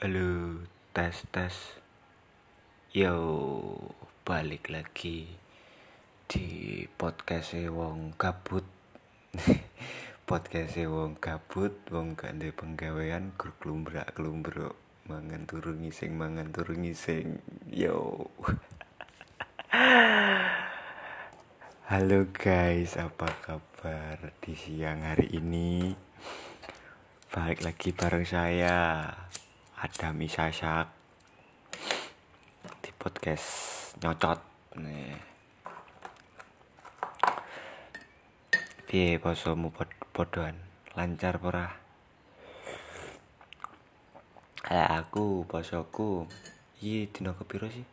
Halo, tes tes. Yo, balik lagi di podcast wong gabut. podcast wong gabut, wong gak ndek penggawean, gur klumbrak klumbruk, mangan turu ngising, mangan turu ngising. Yo. Halo guys, apa kabar di siang hari ini? Balik lagi bareng saya Adam Isasak Di podcast nyocot. Nih. Piye posomu pod podoan? Lancar pora Kayak aku posoku. Iya dino kepiro sih?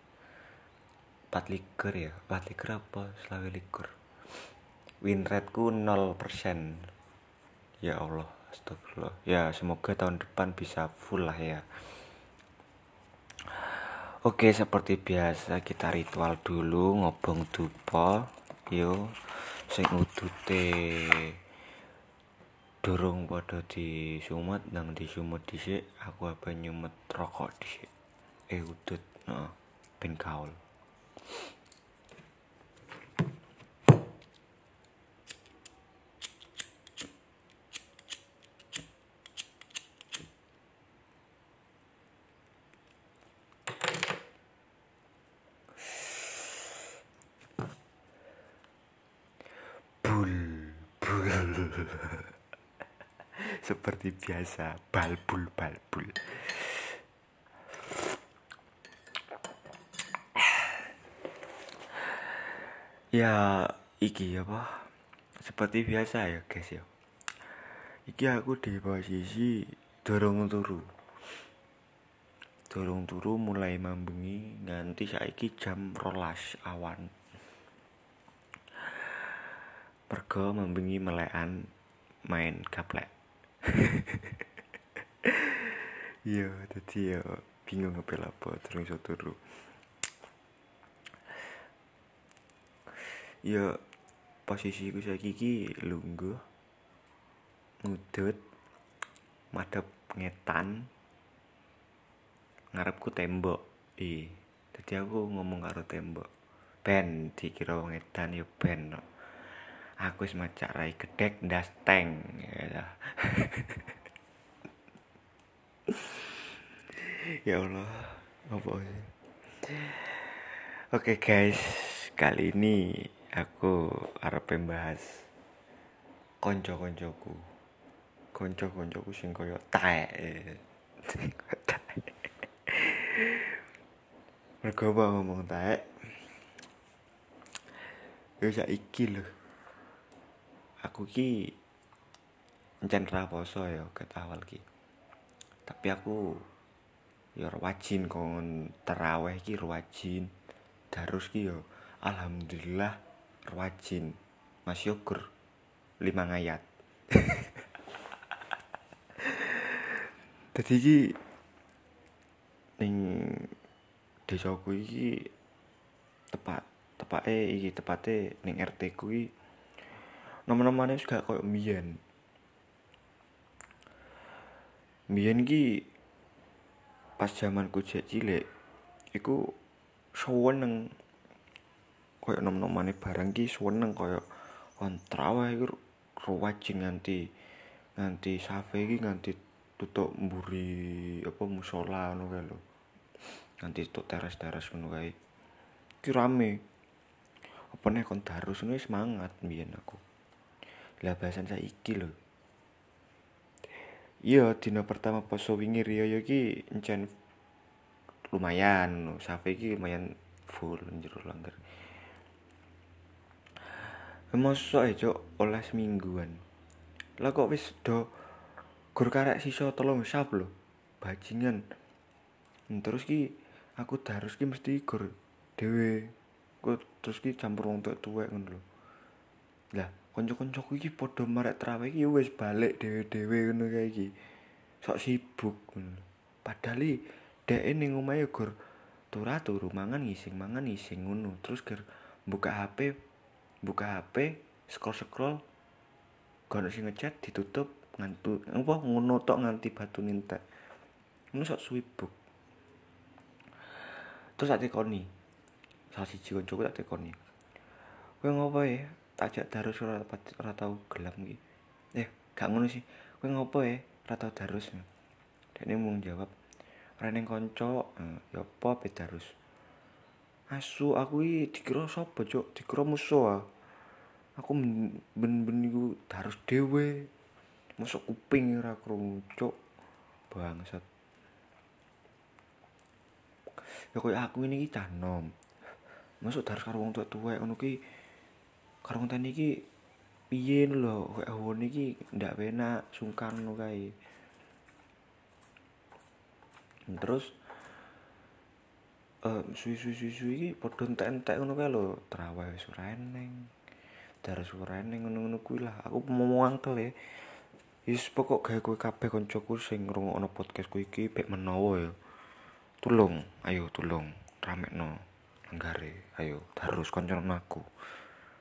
4 likur ya? 4 likur apa selawe likur? Win rateku 0% Ya Allah Astagfirullah. Ya, semoga tahun depan bisa full lah ya. Oke, seperti biasa kita ritual dulu ngobong dupo. Yo, sing udute dorong pada di sumet nang di sumet dhisik aku apa nyumet rokok dhisik. Eh udut, heeh. ben kaul. seperti biasa balbul balbul. Ya iki apa? Seperti biasa ya guys ya. Iki aku di posisi dorong turu. Dorong turu mulai mambengi nganti saiki jam rolas awan. Mergo membengi melekan main gaplek. Iya, dadi yo bingung ngepel apa terus iso turu. Ya posisiku saiki iki lungguh. Ngudut madhep ngetan ngarepku tembok. Ih, dadi aku ngomong karo tembok. Ben dikira wong edan ya ben. No. Aku wis macak rai gedek ndas teng ya, ya Allah apa Oke guys, kali ini aku arep membahas konco-koncoku. Konco-koncoku sing koyo taek. Mergo apa ngomong taek? Ya saiki lho. Aku ki encen ra poso ya ket awal ki. Tapi aku ya wajin kon terawih ki wajin. Darus ki ya alhamdulillah wajin. Mas syukur lima ayat. Dadi iki ning desaku iki tepat tepake iki tepate ning RT ku nama-namanya juga kayak mbiyen. Mbiyen ki pas zamanku jek cilik iku seneng koyo nom-nomane barang ki seneng koyo kontrawa iku wajin nganti nganti safe iki nganti tutuk mburi apa musola ngono kae lho. Nganti tutuk teras-teras ngono kae. Ki rame. Apa nek kon darus semangat mbiyen aku lah bahasan saiki lho iya dina pertama poso wingi riyo ki encen lumayan safe ki lumayan full njero langgar Mosok e cok oleh semingguan. Lah kok wis do gur karek sisa tolong sap lho. Bajingan. Terus ki aku darus ki mesti gur dhewe. Terus ki campur wong tuwek ngono lho. Lah, kanca-kancaku iki padha marek traweh iki wis balik dhewe-dhewe ngono kae iki. Sok sibuk ngono. Padahal dhek ning omahe gur turu mangan ngising mangan ngising ngono. Terus ger buka HP, buka HP, scroll-scroll gono sing ngechat ditutup ngantu apa ngono tok nganti batu nintek. ngono sok sibuk terus tak tekoni salah siji koncoku tak tekoni kowe ngopo ya tak darus ora ora tau gelam iki. Eh gak ngono sih. Kowe ngopo ya ora tau darus. Dekne mung jawab ora ning kanca. Eh, ya apa be darus? Asu aku iki dikira sapa cuk? Dikira musuh ah. aku ben-ben iku darus dhewe. Masuk kuping ora krungu cuk. Bangsat. Ya koyo aku ini iki nom. Masuk darus karo wong tuwa-tuwa ngono ki karo wong tani iki piye lho koyo awon iki ndak enak sungkan ngono kae terus eh suwi-suwi iki padha entek-entek ngono kae lho traweh wis ora eneng ngono-ngono lah aku mau angkel ya Wis pokok gawe kowe kabeh kancaku sing ngrungokno podcastku iki bek menawa ya. Tulung, ayo tulung ramekno langgare. Ayo terus kancanan aku.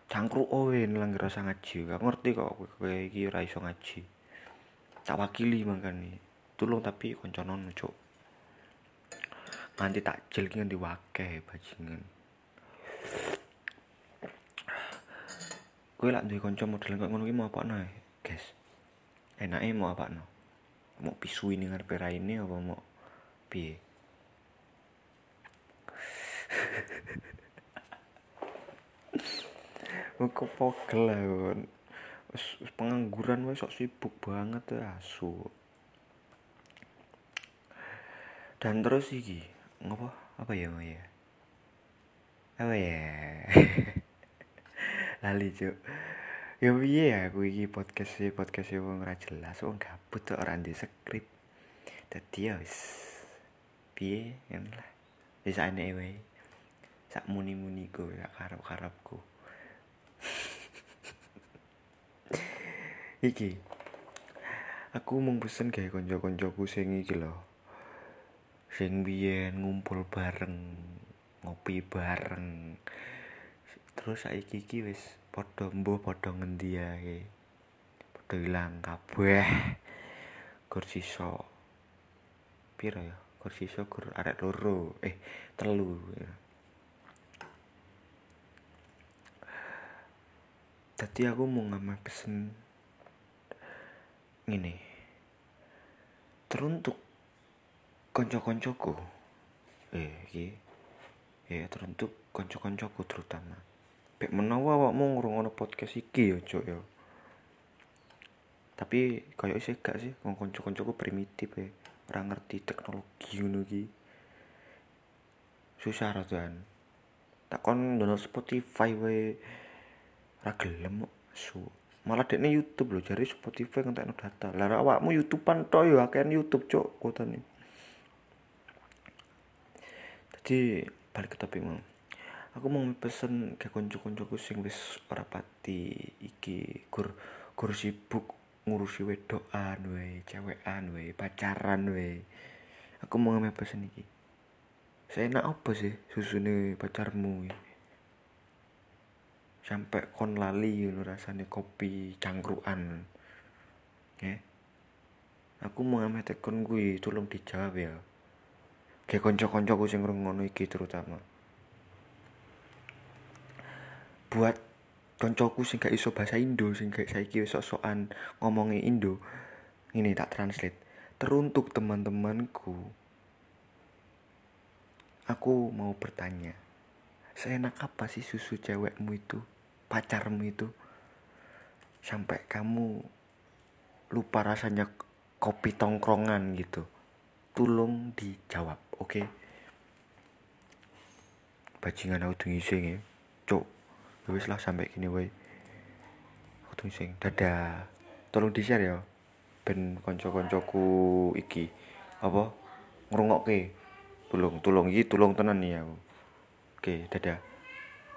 Cangkruk owe langgar rasa ngaji. Gak ngerti kok kowe iki ora iso ngaji. Tak wakili mangkane. Tulung tapi kancanan cuk. Nganti tak jel ki nganti wakeh bajingan. Kowe lak duwe kanca model kok ngono ki mau apa nae, guys? enaknya mau apa no mau pisu ini ngarep ini apa mau piye mau kepogel lah kan pengangguran wes sok sibuk banget ya asu dan terus iki ngapa apa ya mau ya? Apa ya? Lali cuk. Ya piye ya aku iki podcast e podcast e wong ora jelas wong gabut tok ora ndek skrip. Dadi ya wis piye kan lah. Wis ane wae. Sak muni-muni ku ya karep-karepku iki. Aku mung pesen gawe kanca-kancaku sing iki lho. Sing biyen ngumpul bareng ngopi bareng. Terus saiki iki wis padha mbuh padha ngendi ae? Padha ilang kabeh. Gur sisa. Pira ya? Gur sisa gur arek loro. Eh telu ya. Tadi aku mau ngambil pesen ini teruntuk konco-koncoku eh iki ya teruntuk konco-koncoku terutama Bek menawa awakmu ngrungokno podcast iki ya, Cuk ya. Tapi koyo isih gak sih wong kanca-kancaku primitif ya. Ora ngerti teknologi ngono iki. Susah rasane. Tak kon download Spotify wae. Ora gelem. Su. Malah dekne YouTube lho, jari Spotify ngentekno data. Lah awakmu YouTubean to ya akeh YouTube, Cuk, kotane. Jadi balik ke topik mau aku mau pesen ke konco-koncoku sing wis ora pati iki gur gur sibuk ngurusi wedokan wae, cewekan wae, pacaran wae. Aku mau pesen iki. Seenak apa sih susune pacarmu iki? Sampai kon lali ngono rasane kopi cangkruan. Eh. Aku mau ngambil tekon kuwi, tolong dijawab ya. Kayak konco-koncoku sing ngono iki terutama. buat koncoku sing gak iso bahasa Indo sing gak saiki wis sok-sokan ngomongi Indo ini tak translate teruntuk teman-temanku aku mau bertanya seenak apa sih susu cewekmu itu pacarmu itu sampai kamu lupa rasanya kopi tongkrongan gitu. Tolong dijawab oke. Okay? bajingan aku dengising ya. Cok ya lah sampai gini wae. Aku sing dadah tolong di share ya ben konco-koncoku iki. Apa? Ngrungokke tulung tulung iki tulung tenan nih aku. Oke dadah